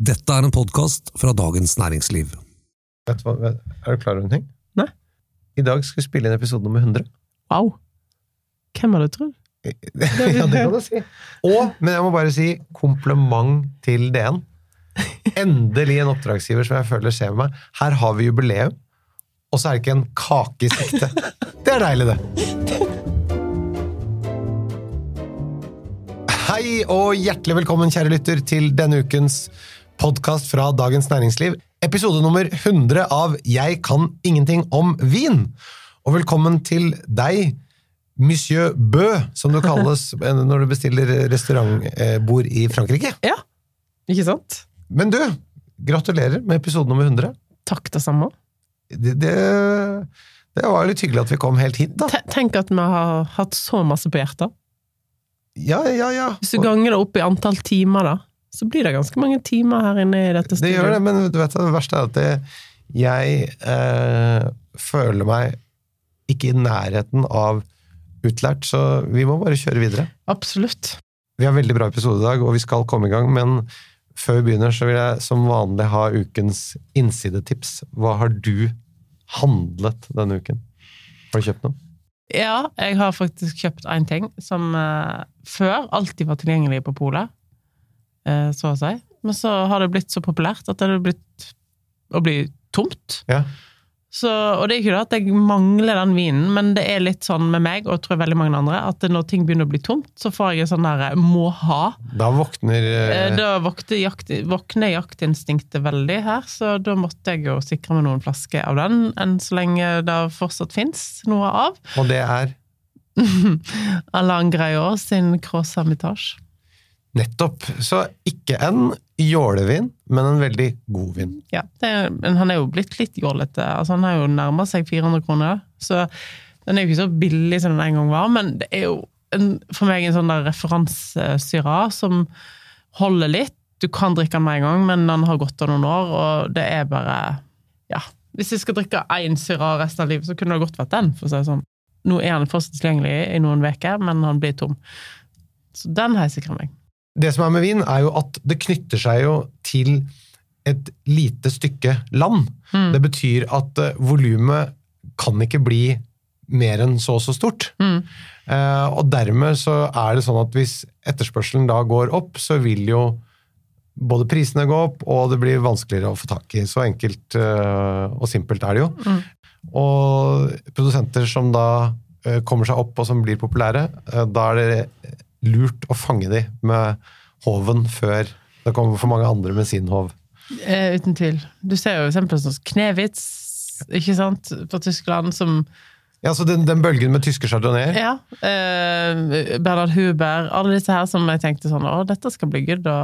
Dette er en podkast fra Dagens Næringsliv. Vet du hva, vet- er du klar over en ting? Nei. I dag skal vi spille inn episode nummer 100. Wow. Hvem hadde trodd? ja, det kan du si. Og, men jeg må bare si kompliment til DN. Endelig en oppdragsgiver som jeg føler ser meg. Her har vi jubileum, og så er det ikke en kake i sikte. Det er deilig, det. Hei og hjertelig velkommen, kjære lytter, til denne ukens podkast fra Dagens Næringsliv. Episode nummer 100 av Jeg kan ingenting om vin. Og velkommen til deg, Monsieur Bø, som du kalles når du bestiller restaurantbord i Frankrike. Ja, ikke sant? Men du, gratulerer med episode nummer 100. Takk det samme. Det, det, det var litt hyggelig at vi kom helt hit, da. Tenk at vi har hatt så masse på hjertet. Ja, ja, ja. Hvis du ganger det opp i antall timer, da, så blir det ganske mange timer her inne i dette Det gjør det, men du vet, det verste er at det, jeg eh, føler meg ikke i nærheten av utlært, så vi må bare kjøre videre. Absolutt. Vi har veldig bra episode i dag, og vi skal komme i gang, men før vi begynner, så vil jeg som vanlig ha ukens innsidetips. Hva har du handlet denne uken? Har du kjøpt noe? Ja, jeg har faktisk kjøpt én ting som uh, før alltid var tilgjengelig på polet, så å si. Men så har det blitt så populært at det har blitt å bli tomt. Ja. Så, og det er ikke det at jeg mangler den vinen, men det er litt sånn med meg, og jeg tror veldig mange andre, at når ting begynner å bli tomt, så får jeg en sånn der eh, må ha. Da våkner Eh, eh, Da våkner, jakt, våkner jaktinstinktet veldig her, så da måtte jeg jo sikre meg noen flasker av den, enn så lenge det fortsatt fins noe av. Og det er Alain Greyer sin Cross Hermitage. Nettopp. Så ikke en jålevin, men en veldig god vin. Ja, er, men han er jo blitt litt jålete. Altså, han har jo nærma seg 400 kroner, så den er jo ikke så billig som den en gang var, men det er jo en, for meg en sånn der referansesyra som holder litt. Du kan drikke den med en gang, men den har gått av noen år, og det er bare Ja. Hvis jeg skal drikke én syra resten av livet, så kunne det godt vært den, for å si det sånn. Nå er han fortsatt tilgjengelig i noen uker, men han blir tom. Så den har jeg sikra meg. Det som er med vin, er jo at det knytter seg jo til et lite stykke land. Mm. Det betyr at uh, volumet kan ikke bli mer enn så og så stort. Mm. Uh, og dermed så er det sånn at hvis etterspørselen da går opp, så vil jo både prisene gå opp, og det blir vanskeligere å få tak i. Så enkelt eh, og simpelt er det jo. Mm. Og produsenter som da kommer seg opp og som blir populære, da er det lurt å fange de med håven før det kommer for mange andre med sin håv. Eh, uten tvil. Du ser jo eksempel som Knevitz, ikke sant, på Tyskland, som Ja, så den, den bølgen med tyske chardonnayer Ja. Eh, Bernhard Huber, alle disse her som jeg tenkte sånn Å, dette skal bli good å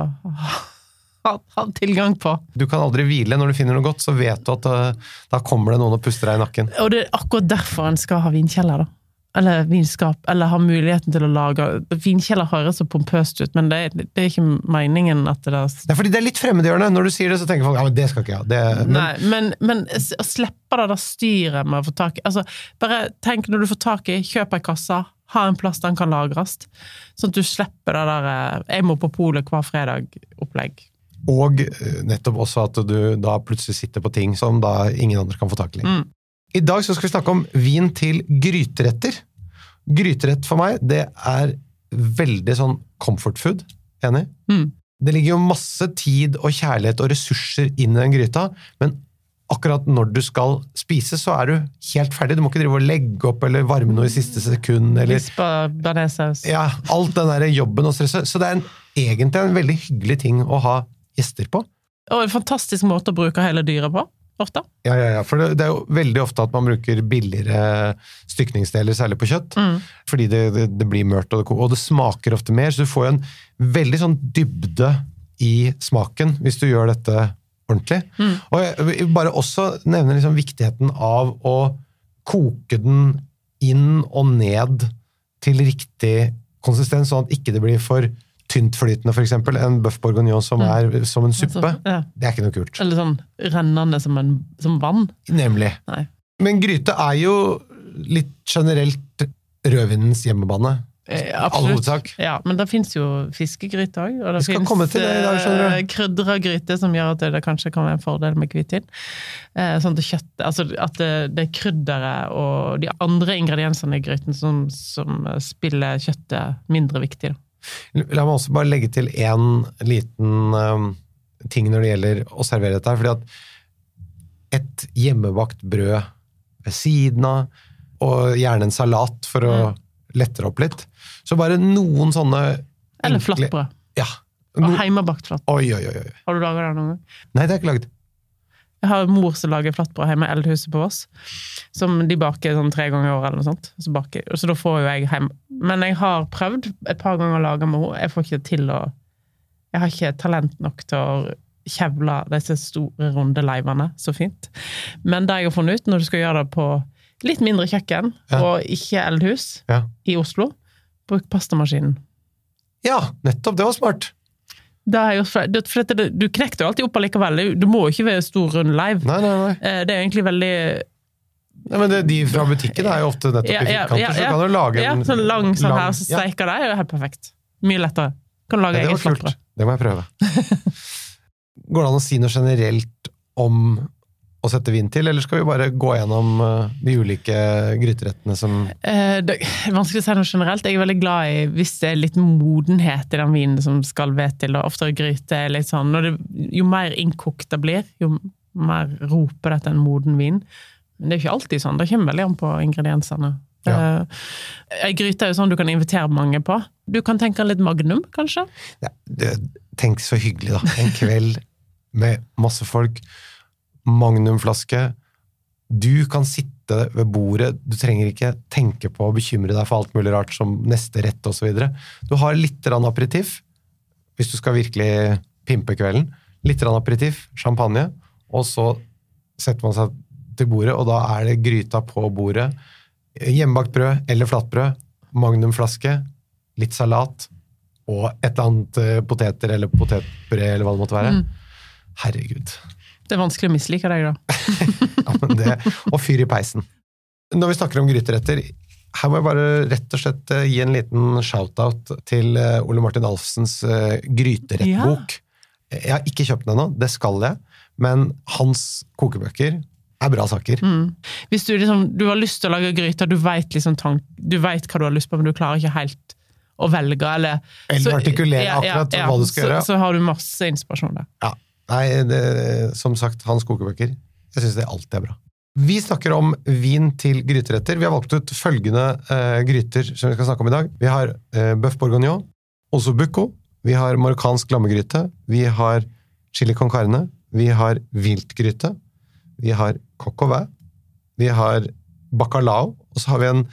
ha, ha tilgang på. Du kan aldri hvile. Når du finner noe godt, så vet du at uh, da kommer det noen og puster deg i nakken. Og det er akkurat derfor en skal ha vinkjeller, da. Eller vinskap. Eller har muligheten til å lage Vinkjeller høres så pompøst ut, men det, det er ikke meningen at det er Det er fordi det er litt fremmedgjørende. Når du sier det, så tenker folk ja, men det skal ikke jeg ha. Men, Nei, men, men å slippe det der styret med å få tak i altså, Bare tenk når du får tak i, kjøp ei kasse, ha en plass den kan lagres. Sånn at du slipper det der eh, 'jeg må på polet hver fredag'-opplegg. og eh, nettopp også at du da plutselig sitter på ting som da ingen andre kan få tak i. Mm. I dag så skal vi snakke om vin til gryteretter. Gryterett for meg, det er veldig sånn comfort food. Enig? Mm. Det ligger jo masse tid og kjærlighet og ressurser inn i den gryta, men akkurat når du skal spise, så er du helt ferdig. Du må ikke drive og legge opp eller varme noe i siste sekund. eller ja, alt den der jobben og stresset. Så det er en, egentlig en veldig hyggelig ting å ha gjester på. Og en fantastisk måte å bruke hele dyret på. Ofte. Ja, ja, ja, for det, det er jo veldig ofte at man bruker billigere stykningsdeler, særlig på kjøtt, Mm. fordi det, det, det blir mørt, og det, og det smaker ofte mer, så du får jo en veldig sånn dybde i smaken hvis du gjør dette ordentlig. Mm. Og jeg vil bare også nevne liksom viktigheten av å koke den inn og ned til riktig konsistens, sånn at ikke det blir for tyntflytende, f.eks. En bøff bourguignon som ja. er som en suppe. Altså, ja. Det er ikke noe kult. Eller sånn rennende som, en, som vann. Nemlig. Nei. Men gryte er jo litt generelt rødvinens hjemmebane. Eh, absolutt. Ja, men det fins jo fiskegryte òg. Og det fins du. krydra gryte som gjør at det, det kanskje kan være en fordel med hvitvin. Eh, sånn at kjøttet Altså at det, det krydderet og de andre ingrediensene i gryten som, som spiller kjøttet mindre viktig. Da. La meg også bare legge til én liten um, ting når det gjelder å servere dette. her, fordi at et hjemmebakt brød ved siden av, og gjerne en salat for å Mm. lette opp litt. Så bare noen sånne Eller flatbrød. Ja. Og No, hjemmebakt flatbrød. oi, oi, oi. oi. Har du laga det noen gang? Nei, det har jeg ikke lagd. Jeg har mor som lager flatbrød hjemme i Eldhuset på Voss. Som de baker sånn tre ganger i året eller noe sånt. Så, baker, så da får jo jeg hjem. Men jeg har prøvd et par ganger å lage med henne. Jeg får ikke til å Jeg har ikke talent nok til å kjevle disse store, runde leivene så fint. Men det jeg har funnet ut, når du skal gjøre det på litt mindre kjøkken, Ja. og ikke eldhus Ja. i Oslo, bruk pastamaskinen. ja, nettopp. Det var smart. Det er jo, for, du knekker jo alltid opp allikevel. Du må jo ikke være stor, rund leiv. Nei, nei, nei. Eh, Det er egentlig veldig nei men det, de fra butikken er jo ofte nettopp Ja, i ja, firkanter, ja, så kan du lage Ja, en sånn lang sånn lang- her, så ja. steiker det er jo helt perfekt. Mye lettere. Kan du lage Ja, det var kult. Flottere. Det må jeg prøve. Går det an å si noe generelt om å sette vin til, eller skal vi bare gå gjennom eh, de ulike gryterettene som Eh, Det er vanskelig å si noe generelt. Jeg er veldig glad i hvis det er litt modenhet i den vinen som skal ved til. Og oftere gryte er litt sånn det, Jo mer innkokt det blir, jo mer roper dette en moden vin. Men det er ikke alltid sånn. Det kommer veldig an på ingrediensene. Ja. Eh, Ei gryte er jo sånn du kan invitere mange på. Du kan tenke litt magnum, kanskje? ja, det, Tenk så hyggelig, da. En kveld med masse folk, magnumflaske. Du kan sitte ved bordet, du trenger ikke tenke på å bekymre deg for alt mulig rart som neste rett osv. Du har litt aperitiff, hvis du skal virkelig pimpe kvelden. Litt aperitiff, champagne, og så setter man seg til bordet, og da er det gryta på bordet. Hjemmebakt brød eller flatbrød, magnumflaske, litt salat og et eller annet eh, poteter eller potetpuré eller hva det måtte være. Mm. Herregud. Det er vanskelig å mislike deg, da. Ja, men det, og fyr i peisen. Når vi snakker om gryteretter, her må jeg bare rett og slett eh, gi en liten shout-out til eh, Ole Martin Alfsens gryterettbok. gryterettbok. Jeg har ikke kjøpt den ennå, det skal jeg, men hans kokebøker er bra saker. Mm. Hvis du, liksom, du har lyst til å lage gryter, du vet, liksom du vet hva du har lyst på, men du klarer ikke helt å velge, eller Eller artikulere akkurat hva du skal så, gjøre. Så har du masse inspirasjon der. Ja. Nei, det, som sagt, hans kokebøker. Jeg syns det alltid er bra. Vi snakker om vin til gryteretter. Vi har valgt ut følgende uh, gryter som vi skal snakke om i dag. Vi har uh, bøff bourguignon, osobuco, vi har marokkansk lammegryte, vi har chili con carne, vi har viltgryte, vi har coq au vin, vi har bacalao, og så har vi en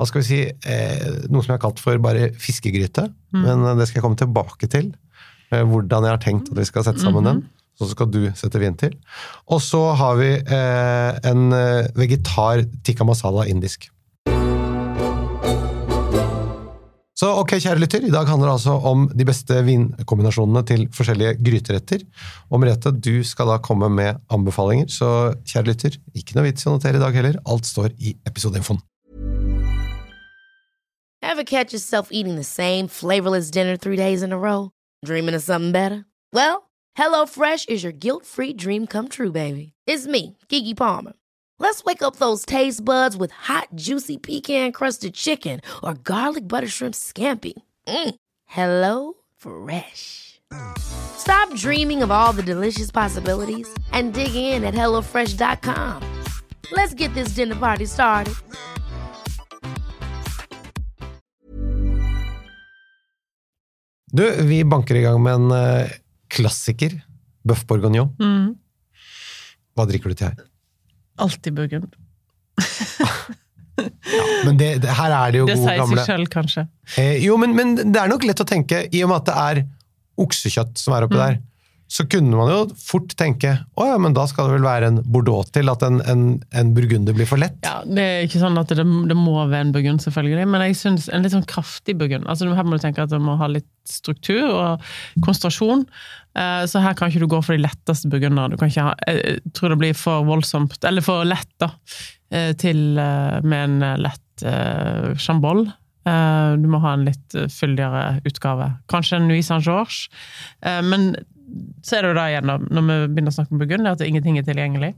hva skal vi si, eh, noe som jeg har kalt for bare fiskegryte. Mm. Men eh, det skal jeg komme tilbake til. Eh, hvordan jeg har tenkt at vi skal sette sammen den. Så skal du sette vin til. Og så har vi eh, en eh, vegetar tikka masala indisk. Så ok, kjære lytter, i dag handler det altså om de beste vinkombinasjonene til forskjellige gryteretter. Og Merete, du skal da komme med anbefalinger, så kjære lytter, ikke noe vits i å notere i dag heller. Alt står i episodeinfoen. Ever catch yourself eating the same flavorless dinner three days in a row? Dreaming of something better? Well, HelloFresh is your guilt-free dream come true, baby. It's me, Kiki Palmer. Let's wake up those taste buds with hot, juicy pecan-crusted chicken or garlic butter shrimp scampi. Mm. Hello Fresh. Stop dreaming of all the delicious possibilities and dig in at HelloFresh.com. Let's get this dinner party started. Du, vi banker i gang med en eh, klassiker. Bøff bourguignon. Mm. Hva drikker du til her? Alltid burgund. Men det, det, her er det jo Det gode sier seg sjøl, kanskje. eh, Jo, men, men det er nok lett å tenke, i og med at det er oksekjøtt som er oppi Mm. der, så kunne man jo fort tenke å ja, men da skal det vel være en bordeaux til, at en, en, en burgunder blir for lett. Ja, Det er ikke sånn at det, det må være en burgund, selvfølgelig, men jeg synes en litt sånn kraftig burgund. Altså, her må du tenke at du må ha litt struktur og konsentrasjon. Eh, Så her kan ikke du gå for de letteste burgundene. Du kan ikke ha, jeg tror det blir for voldsomt, eller for lett, da, eh, til, eh, med en lett eh, chambol. Eh, Du må ha en litt eh, fyldigere utgave. Kanskje en Louis Saint-Georges. Eh, Men så er det jo da igjen, da, når vi begynner å snakke om Burgund, at ingenting er tilgjengelig.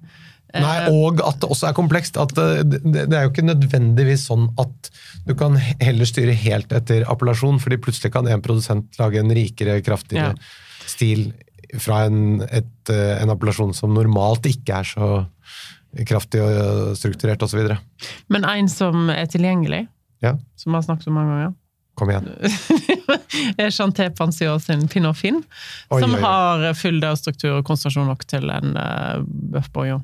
Eh, Nei, og at det også er komplekst. At det, det, det er jo ikke nødvendigvis sånn at du kan heller styre helt etter appellasjon, fordi plutselig kan en produsent lage en rikere, kraftigere Ja. Stil fra en, et, eh, en appellasjon som normalt ikke er så kraftig og strukturert osv. Men en som er tilgjengelig, Ja, som vi har snakket om mange ganger, kom igjen. Chanté Panciot sin Pinot Finn, Oi, som oi, oi. har full dørstruktur struktur og konsentrasjon nok til en uh, bøff bourguignon.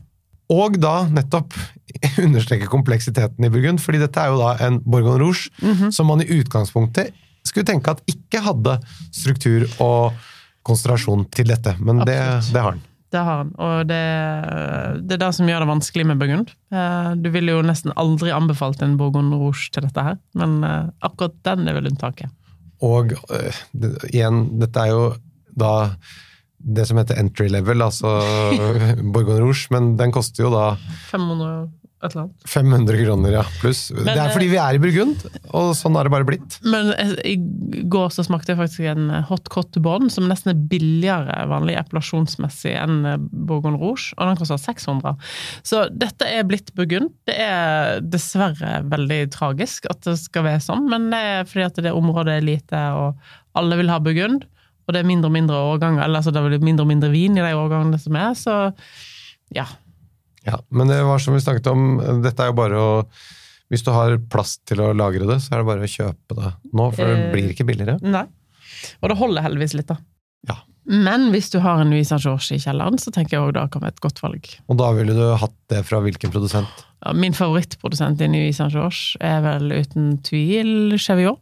Og da nettopp understreke kompleksiteten i Burgund, fordi dette er jo da en Bourgogne Rouge som man i utgangspunktet skulle tenke at ikke hadde struktur og konsentrasjon til dette, men det, det har den. Det har han, og det, det er det som gjør det vanskelig med Burgund. Eh, Du ville jo nesten aldri anbefalt en Bourgogne Rouge til dette her, men eh, akkurat den er vel unntaket. Og det, igjen, dette er jo da det som heter entry level, altså Bourgogne Rouge, men den koster jo da 500 et eller annet. 500 kroner, ja, pluss. det er eh, fordi vi er i Burgund, og sånn har det bare blitt. Men eh, i går så smakte jeg faktisk en eh, hot cot bånd, som nesten er billigere vanlig epilasjonsmessig enn Bourgogne Rouge, og den koster 600. Så dette er blitt Burgund. Det er dessverre veldig tragisk at det skal være sånn, men det er fordi at det området er lite, og alle vil ha Burgund, og det er mindre og mindre årganger, eller altså det er mindre og mindre vin i de årgangene som er, så ja. Ja, men det var som vi snakket om, dette er jo bare å Hvis du har plass til å lagre det, så er det bare å kjøpe det nå, for det Eh, blir ikke billigere. Nei. Og det holder heldigvis litt, da. Ja. Men hvis du har en Louisa Saint-Georges i kjelleren, så tenker jeg også da kan være et godt valg. Og da ville du hatt det fra hvilken produsent? Min favorittprodusent i Louisa Saint-Georges er vel uten tvil Cheviot.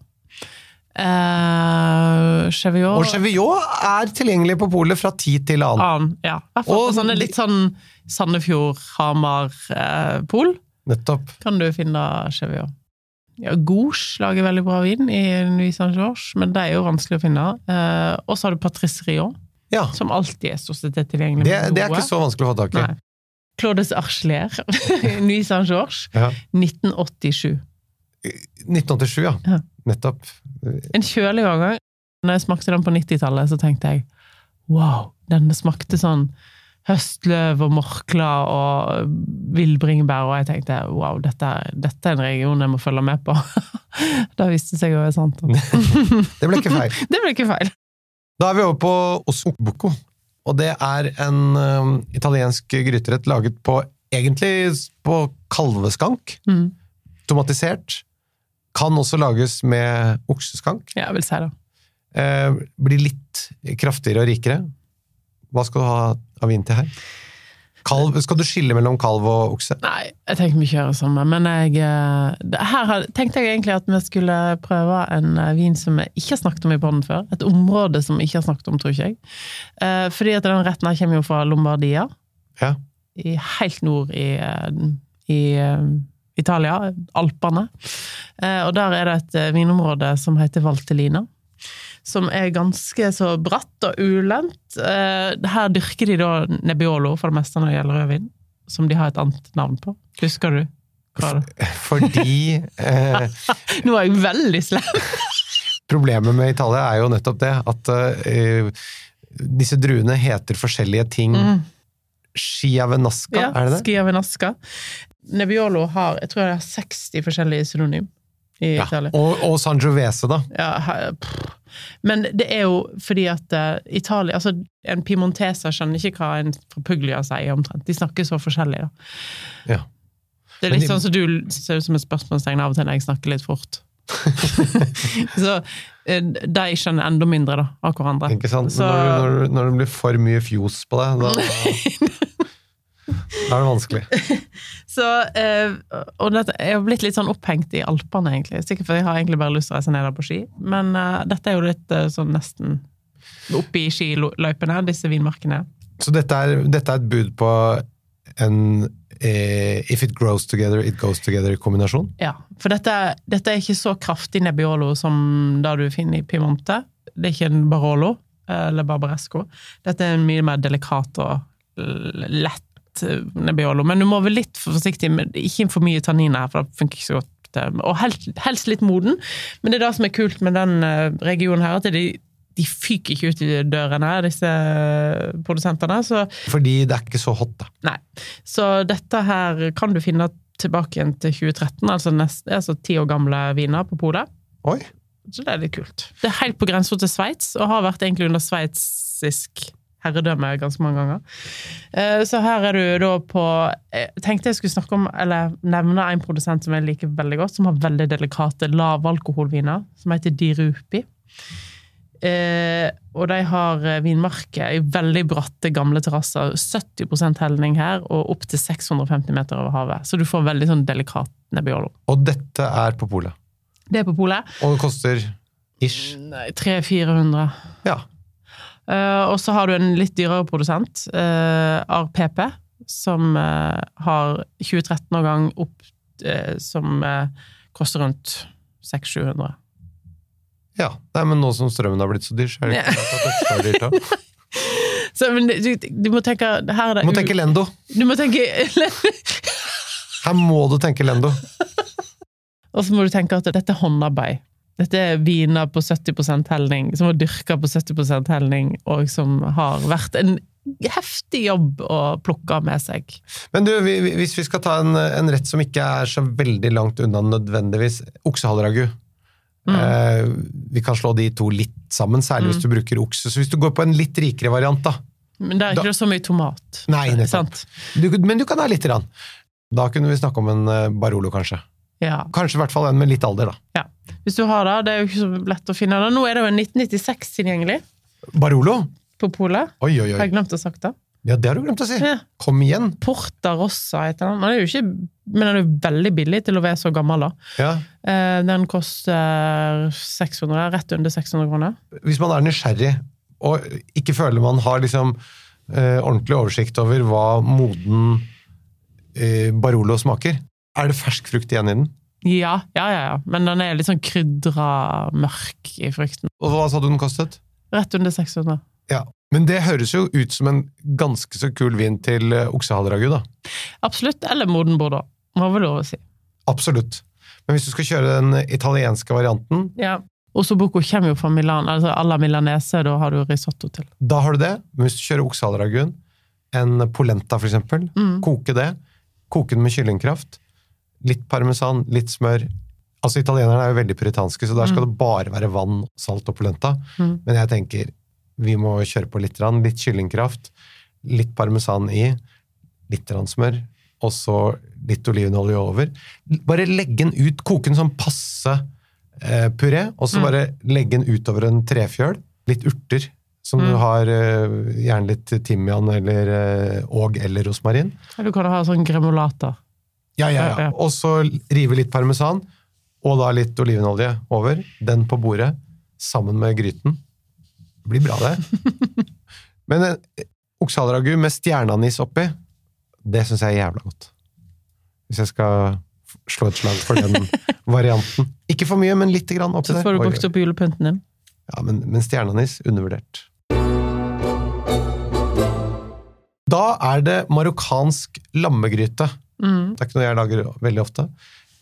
Eh, Cheviot Og Cheviot er tilgjengelig på polet fra tid til annen. annen, ja. Og sånne litt sånn Sandefjord, Hamar, eh, Pol Nettopp. kan du finne Cheviot. Ja, Gouche lager veldig bra vin i Nuit Saint-Georges, men det er jo vanskelig å finne. Eh, og så har du Patrice Rion, Ja, som alltid er stort sett tilgjengelig. det, det er ikke så vanskelig å få tak i. Claudes Archelier, Nuit Saint-Georges, Ja. 1987. 1987, ja. Ja. Nettopp. En kjølig årgang. Når jeg smakte den på 90-tallet, så tenkte jeg wow, den smakte sånn høstløv og morkla og villbringebær, og jeg tenkte wow, dette, dette er en region jeg må følge med på. det viste seg å være sant. Det ble ikke feil. Det ble ikke feil. Da er vi over på ossobuco. Og det er en um, italiensk gryterett laget på egentlig på kalveskank. Mm. Tomatisert. Kan også lages med okseskank. Ja, jeg vil si det. Eh, blir litt kraftigere og rikere. Hva skal du ha av vin til her? Kalv, skal du skille mellom kalv og okse? Nei, jeg tenker vi kjører samme, men jeg eh, Her tenkte jeg egentlig at vi skulle prøve en eh, vin som vi ikke har snakket om i podden før. Et område som vi ikke har snakket om, tror ikke jeg. Fordi at den retten her kommer jo fra Lombardia. Ja. I, helt nord i, i Italia, Alpene. Eh, og der er det et eh, vinområde som heter Valtellina. Som er ganske så bratt og ulendt. Eh, her dyrker de da Nebbiolo for det meste når det gjelder rødvin. Som de har et annet navn på. Husker du? Hva det? Fordi eh, Nå er jeg veldig slem! problemet med Italia er jo nettopp det at uh, disse druene heter forskjellige ting. Mm. Chiavenasca, Ja, er det det? Schiavenasca. Nebbiolo har jeg tror det er 60 forskjellige synonym i Ja. Italia. Og, og Sangiovese, da. Ja. Men det er jo fordi at uh, Italia altså En piemonteser skjønner ikke hva en fra Puglia sier, omtrent. De snakker så forskjellig, da. Ja. Det er litt de- sånn som du ser ut som et spørsmålstegn av og til når jeg snakker litt fort. så eh, de skjønner enda mindre da, av hverandre. Ikke sant? Så, Når, når, når det blir for mye fjos på det, da, da er det vanskelig. så uh, Og dette, jeg har blitt litt sånn opphengt i Alpene, egentlig. Sikkert fordi jeg har egentlig bare lyst til å reise ned der på ski. Men uh, dette er jo litt uh, sånn nesten oppe i skiløypene, disse vinmarkene. Så dette er, dette er et bud på en if it grows together, it goes together-kombinasjon? Ja, for dette, dette er ikke så kraftig Nebbiolo som det du finner i Piemonte. Det er ikke en Barolo eller Barbaresco. Dette er en mye mer delikat og lett eh, Nebbiolo. Men du må være litt forsiktig med ikke for mye tanniner her, for det funker ikke så godt og helst, litt moden. Men det er det som er kult med den eh, regionen her, at de, de fyker ikke ut i dørene, disse produsentene. Så Fordi det er ikke så hot, da. Nei. Så dette her kan du finne tilbake igjen til 2013, altså, altså ti år gamle viner på polet. Oi. Så det er litt kult. Det er helt på grensa til Sveits, og har vært egentlig under sveitsisk herredømme ganske mange ganger. Eh, Så her er du da på Jeg tenkte jeg skulle snakke om, eller nevne en produsent som jeg liker veldig godt, som har veldig delikate lavalkoholviner, som heter Dirupi. Eh, og de har eh, vinmarker i veldig bratte, gamle terrasser. 70% helning her, og opp til 650 meter over havet. Så du får veldig sånn delikat Nebbiolo. Og dette er på polet. Det er på polet. Og det koster ish. 300-400. Ja. Eh, og så har du en litt dyrere produsent, uh, RPP, som uh, har 2013-årgang opp eh, som eh, koster rundt 600-700. ja. Nei, men nå som strømmen har blitt så dyr, så er det ikke klart at skal være dyrt da. Så men du, du må tenke her er det Du må tenke Lendo. Du må tenke Her må du tenke Lendo. Og så må du tenke at dette er håndarbeid. Dette er viner på 70% helning, som var dyrka på 70% helning, og som har vært en heftig jobb å plukke med seg. Men du, vi- vi- hvis vi skal ta en, en rett som ikke er så veldig langt unna nødvendigvis, oksehaleраgu. Eh, vi kan slå de to litt sammen, særlig hvis du bruker okse. Så hvis du går på en litt rikere variant, da. Men det er ikke da, så mye tomat. Nei, nettopp. Sant? Du, men du kan ha lite grann. Da kunne vi snakke om en eh, Barolo, kanskje. Ja. Kanskje i hvert fall en med litt alder, da. ja. Hvis du har det, det er jo ikke så lett å finne det. Nå er det jo en 1996 tilgjengelig Barolo? på polet. Oi, oi, Har jeg glemt å sagt det? Ja, det har du glemt å si. Ja. Kom igjen. Porta Rossa heter den. Den er jo ikke, men den er jo veldig billig til å være så gammel, da. Ja. Eh, Den koster 600, rett under 600 kroner. Hvis man er nysgjerrig, og ikke føler man har liksom eh, ordentlig oversikt over hva moden eh, Barolo smaker, er det fersk frukt igjen i den? Ja, ja, ja, ja. Men den er litt sånn krydra mørk i frukten. Og hva sa du den kostet? Rett under 600. Ja. Men det høres jo ut som en ganske så kul vin til oksehaleragu, da. Absolutt. Eller moden bordeaux. Må vel lov å si. Absolutt. Men hvis du skal kjøre den italienske varianten, Ja. Ossobuco kommer jo fra Milan, altså Alla milanese, da har du risotto til. da har du det. Men hvis du kjører oksehaleraguen, en polenta for eksempel, Mm. koke det, koke den med kyllingkraft, litt parmesan, litt smør. Altså Italienerne er jo veldig puritanske, så der skal det bare være vann, salt og polenta. Mm. Men jeg tenker vi må kjøre på litt, litt kyllingkraft, litt parmesan i, litt smør, og så litt olivenolje over. Bare legge den ut, koke den sånn passe eh, puré, og så Mm. bare legge den utover en trefjøl. Litt urter, som du Mm. har eh, gjerne litt timian eller eh, og eller rosmarin. Eller du kan ha sånn gremolata. Ja, ja, Ja. Og så rive litt parmesan, og da litt olivenolje over. Den på bordet, sammen med gryten. Det blir bra, det. Men eh, med stjerneanis oppi, det syns jeg er jævla godt. Hvis jeg skal slå et slag for den varianten. Ikke for mye, men lite grann oppi Så får du brukt opp julepynten din. Ja, men, men stjerneanis, undervurdert. Da er det marokkansk lammegryte. Mm. Det er ikke noe jeg lager veldig ofte.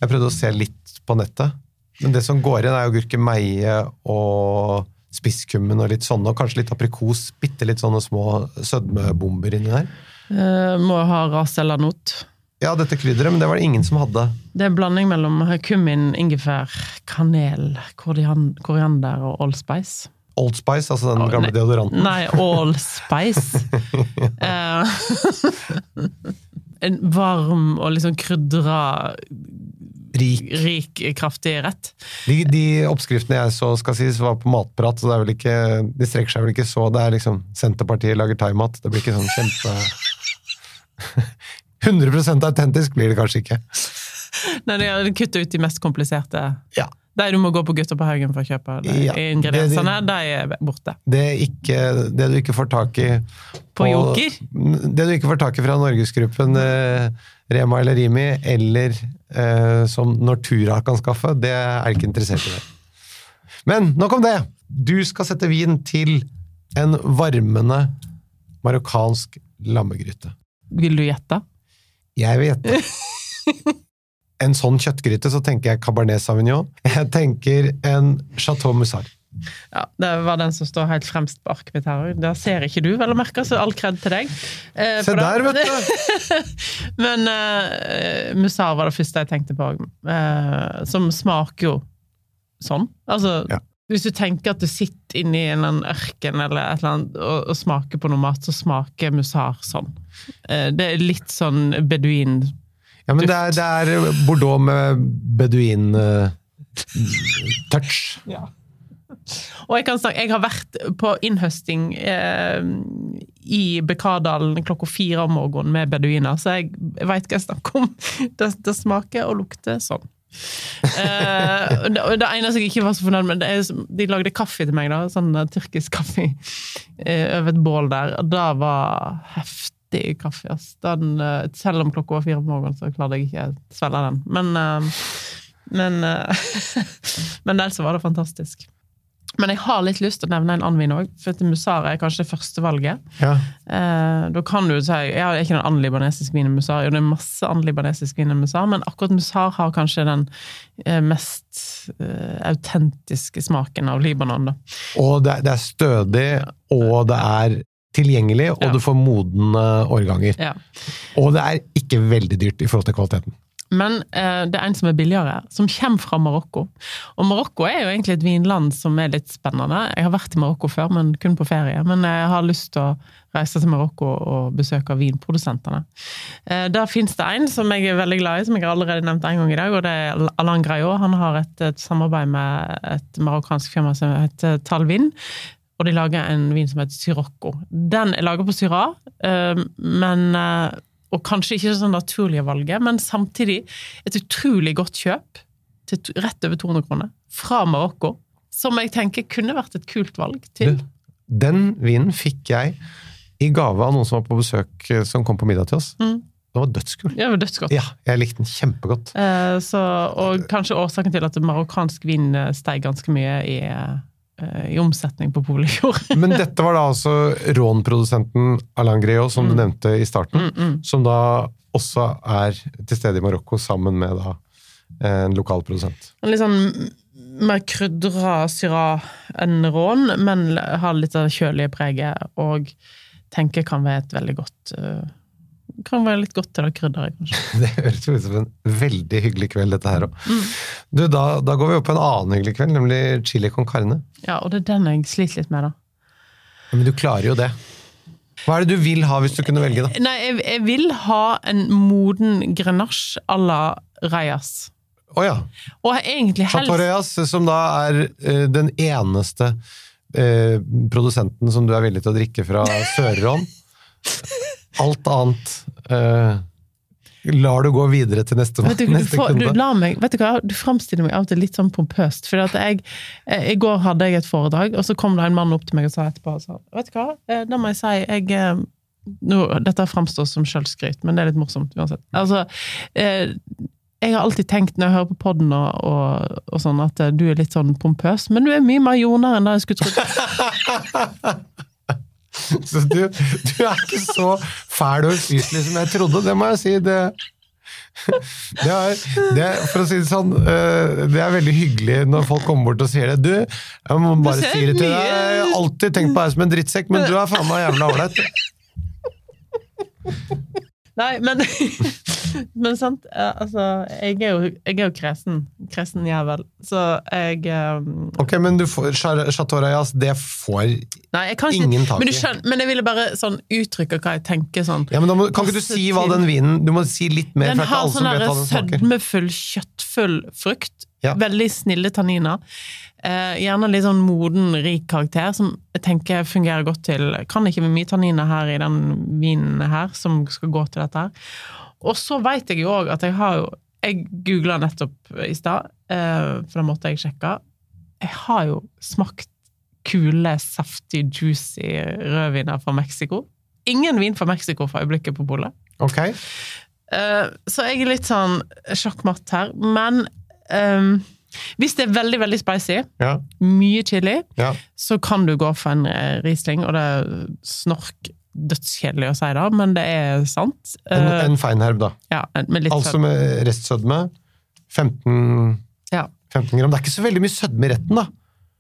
Jeg prøvde å se litt på nettet, men det som går igjen er jo gurkemeie og spisskummen og litt sånne, og kanskje litt aprikos, bitte litt sånne små sødmebomber inni der. Uh, må ha ras eller not. Ja, dette krydderet, men det var det ingen som hadde. Det er en blanding mellom kummin, ingefær, kanel, koriander og allspice. Old Spice, altså den oh, gamle deodoranten. Nei, allspice. Eh, en varm og sånn krydra, Rik. rik, kraftig rett. De, de oppskriftene jeg så skal sies var på matprat, så det er vel ikke, de strekker seg vel ikke så, det er liksom Senterpartiet lager thaimat, det blir ikke sånn kjempe... 100% autentisk blir det kanskje ikke. Nei, de kutter ut de mest kompliserte. Ja. De du må gå på Gutter på Haugen for å kjøpe Ja, ingrediensene, de er borte. Det, er ikke, det du ikke får tak i På Joker? Det du ikke får tak i fra Norgesgruppen eh, Rema eller Rimi, eller eh, som Nortura kan skaffe, det er jeg ikke interessert i. Det. Men nok om det! Du skal sette vin til en varmende marokkansk lammegryte. Vil du gjette? Jeg vil det. en sånn kjøttgryte, så tenker jeg Cabernet Sauvignon. Jeg tenker en Chateau Moussard. Ja, Det var den som står helt fremst arket mitt her. Der ser ikke du, vel å merke, så all kred til deg. Eh, Se det- der, vet du! Men eh, Musar var det første jeg tenkte på, eh, som smaker jo sånn. Altså, Ja. hvis du tenker at du sitter inne i en ørken eller et eller annet, og, og smaker på noe mat, så smaker Moussard sånn. Eh, det er litt sånn beduin Ja, men det er, det er Bordeaux med beduin-touch. Og jeg kan snakke, jeg har vært på innhøsting eh, i Bekardalen klokka fire om morgenen med beduiner, så jeg veit hva jeg snakker om. Det, det smaker og lukter sånn. Eh, det, det eneste jeg ikke var så fornøyd med, det er, de lagde kaffe til meg, da, sånn eh, tyrkisk kaffe, eh, over et bål der, og det var heftig kaffe. ass. Den, eh, selv om klokka var fire på morgenen, så klarte jeg ikke å svelge den. Men, eh, men, eh, men ellers var det fantastisk. Men jeg har litt lyst til å nevne en annen vin òg, for Musara er kanskje det første valget. Ja. Eh, da kan du si Jeg er ikke noen annen libanesisk vin enn Musar, jo, det er masse annen libanesisk vin enn Musar, men akkurat Musar har kanskje den eh, mest eh, autentiske smaken av Libanon. da. Og det, det er stødig, og det er tilgjengelig, og Ja. du får modne årganger. Ja. Og det er ikke veldig dyrt i forhold til kvaliteten. Men eh, det er en som er billigere, som kommer fra Marokko. Og Marokko er jo egentlig et vinland som er litt spennende. Jeg har vært i Marokko før, men kun på ferie. Men jeg har lyst til å reise til Marokko og besøke vinprodusentene. Eh, der fins det en som jeg er veldig glad i, som jeg har allerede nevnt en gang i dag, og det er Alain Graillot. Han har et, et samarbeid med et marokkansk firma som heter Talvin. Og de lager en vin som heter Sirocco. Den er laget på Syrah, eh, men eh, og kanskje ikke det sånn naturlige valget, men samtidig et utrolig godt kjøp til rett over 200 kroner fra Marokko, som jeg tenker kunne vært et kult valg til. Du, den vinen fikk jeg i gave av noen som var på besøk, eh, som kom på middag til oss. Mm. Den var dødskul. Det var dødsgodt. Ja, jeg likte den kjempegodt. Eh, så, og kanskje årsaken til at marokkansk vin steg ganske mye i, i omsetning på Polifjord. Men dette var da altså rånprodusenten Alain Greo, som du nevnte i starten, Mm, mm. som da også er til stede i Marokko sammen med da en lokal produsent. En Litt sånn mer krydra syra enn rån, men har litt av det kjølige preget, og tenker kan være et veldig godt eh, Kan være litt godt til det krydderet, kanskje. Det høres ut som en veldig hyggelig kveld, dette her òg. Mm. Du, da, da går vi opp på en annen hyggelig kveld, nemlig chili con carne. Ja, og det er den jeg sliter litt med, da. Ja, Men du klarer jo det. Hva er det du vil ha hvis du kunne velge, da? Nei, jeg, jeg vil ha en moden grenache à la Reyes. Å ja. Og egentlig helst Chateau Reyas, som da er uh, den eneste eh, produsenten som du er villig til å drikke fra Sør-Ron. Alt annet eh, lar du gå videre til neste, Vet du, du, neste får, du, kunde. lar meg, vet du hva, du framstiller meg av og til litt sånn pompøst. For jeg, eh, I går hadde jeg et foredrag, og så kom det en mann opp til meg og sa etterpå sa, Vet du hva, eh, da må jeg si jeg, nå, Dette framstår som sjølskryt, men det er litt morsomt uansett. Altså, eh, jeg har alltid tenkt når jeg hører på podden og, og, og sånn, at du er litt sånn pompøs, men du er mye mer jordnær enn det jeg skulle trodd. Så du, du er ikke så fæl og ufyselig som jeg trodde, det må jeg si. Det, det, er, det for å si det sånn, eh, det er veldig hyggelig når folk kommer bort og sier det. Du, jeg må bare si det til deg, jeg har alltid tenkt på deg som en drittsekk, men du er faen meg jævla ålreit. Nei, men Men sant, altså Jeg er jo, jeg er jo kresen. Kresen jævel. Så jeg um... Ok, men du får, Chateau Reyas, det får Nei, Ingen tak men, du i. skjønner, men jeg ville bare sånn uttrykke hva jeg tenker sånn. ja, men må, Kan ikke du si hva den vinen Du må si litt mer, Den har sånn sødmefull, kjøttfull frukt. Ja. Veldig snille tanniner. Eh, gjerne litt sånn moden, rik karakter, som jeg tenker fungerer godt til Kan ikke være mye tanniner her i den vinen her, som skal gå til dette her. Og så veit jeg jo òg at jeg har jo Jeg googla nettopp i stad, eh, for da måtte jeg sjekke. Jeg har jo smakt kule, saftig, juicy rødviner fra Mexico. Ingen vin fra Mexico for øyeblikket på bolet. Ok, Eh, så jeg er litt sånn sjakkmatt her. Men um, hvis det er veldig, veldig spicy, ja, mye chili, ja. så kan du gå for en Riesling, og det er snork dødskjedelig å si det, men det er sant. En, Eh, en feinherb, da. ja, med Altså med restsødme. 15, Ja. 15 gram. Det er ikke så veldig mye sødme i retten, da.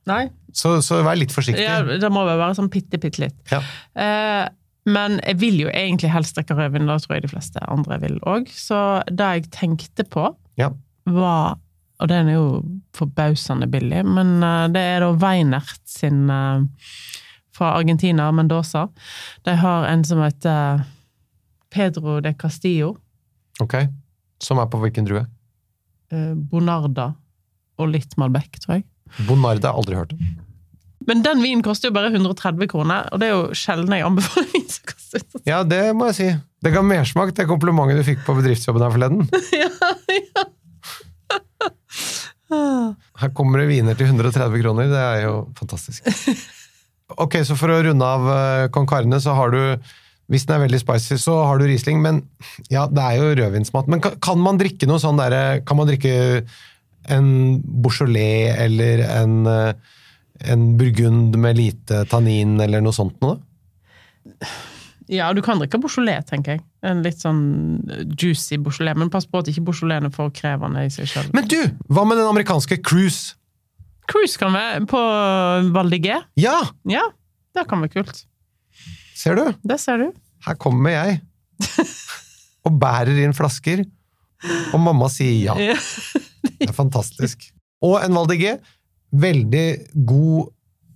Nei, Så, så vær litt forsiktig. ja, det må vel være sånn bitte, bitte litt. Ja. Eh, men jeg vil jo egentlig helst drikke rødvin, da tror jeg de fleste andre vil òg. Så det jeg tenkte på, Ja. var Og den er jo forbausende billig, men eh, det er da Weinert sin eh, fra Argentina, Mendoza. De har en som heter Pedro de Castillo. Ok. Som er på hvilken drue? eh, Bonarda og litt Malbec, tror jeg. Bonarda har aldri hørt om. Men den vinen koster jo bare 130 kroner, og det er jo sjelden jeg anbefaler vin som koster så Ja, det må jeg si. Det ga mersmak til komplimentet du fikk på bedriftsjobben her forleden. ja, ja. Her kommer det viner til 130 kroner, det er jo fantastisk. Ok, så for å runde av uh, Con Carne, så har du hvis den er veldig spicy, så har du Riesling, men ja, det er jo rødvinsmat. Men kan, kan man drikke noe sånn derre Kan man drikke en Beaujolais eller en, eh, en Burgund med lite tannin eller noe sånt noe? ja, du kan drikke Beaujolais, tenker jeg. En litt sånn juicy Beaujolais, men pass på at ikke Beaujolais er for krevende i seg sjøl. Men du! Hva med den amerikanske cruise? Cruise kan være på Valdigé. Ja! Ja, det kan være kult. Ser du? Det ser du. Her kommer jeg og bærer inn flasker, og mamma sier ja. Ja. Det er fantastisk. Og en Valdigé. Veldig god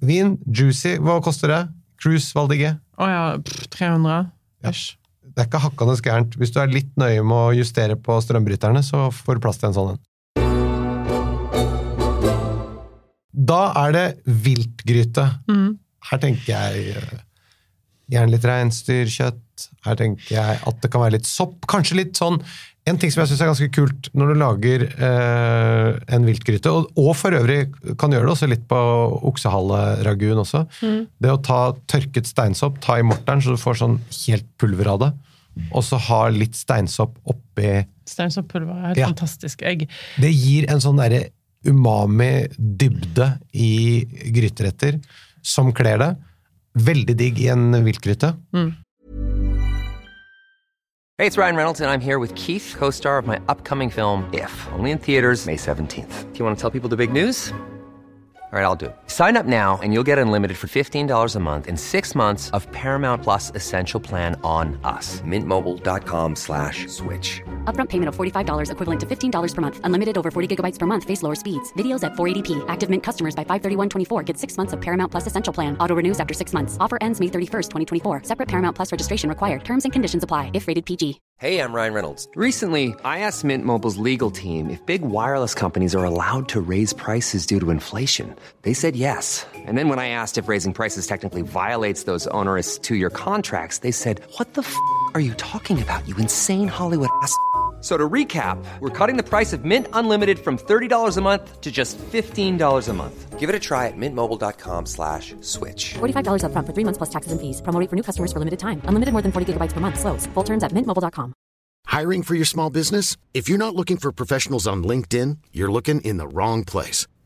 vin. Juicy. Hva koster det? Cruise Valdigé. Å ja, pff, 300 Ja. Det er ikke hakkende gærent. Hvis du er litt nøye med å justere på strømbryterne, så får du plass til en sånn en. Da er det viltgryte. Mm. Her tenker jeg eh, gjerne litt reinsdyrkjøtt. Her tenker jeg at det kan være litt sopp. Kanskje litt sånn En ting som jeg syns er ganske kult når du lager eh, en viltgryte, og, og for øvrig kan gjøre det også litt på oksehaleragun også, det å ta tørket steinsopp, ta i morteren så du får sånn helt pulver av det, og så ha litt steinsopp oppi Steinsoppulver er helt Ja. fantastisk. egg. Det gir en sånn derre umami-dybde i gryteretter som kler det. Veldig digg i en viltgryte. Hey, it's Ryan Reynolds, and I'm here with Keith, co star of my upcoming film, If, only in theaters, May 17th. Do you want to tell people the big news? All right, I'll do it. Sign up now and you'll get unlimited for $15 a month and six months of Paramount Plus Essential Plan on us. Mintmobile.com slash switch. Upfront payment of $45 equivalent to $15 per month. Unlimited over 40 gigabytes per month. Face lower speeds. Videos at 480p. Active Mint customers by 531.24 get six months of Paramount Plus Essential Plan. Auto renews after six months. Offer ends May 31st, 2024. Separate Paramount Plus registration required. Terms and conditions apply if rated PG. Hey, I'm Ryan Reynolds. Recently, I asked Mint Mobile's legal team if big wireless companies are allowed to raise prices due to inflation. They said yes. And then when I asked if raising prices technically violates those onerous two year contracts, they said, What the f are you talking about, you insane Hollywood ass? So to recap, we're cutting the price of Mint Unlimited from $30 a month to just $15 a month. Give it a try at mintmobile.com slash switch. $45 upfront for three months plus taxes and fees. Promo rate for new customers for limited time. Unlimited more than 40 gigabytes per month. Slows. Full terms at mintmobile.com. Hiring for your small business? If you're not looking for professionals on LinkedIn, you're looking in the wrong place.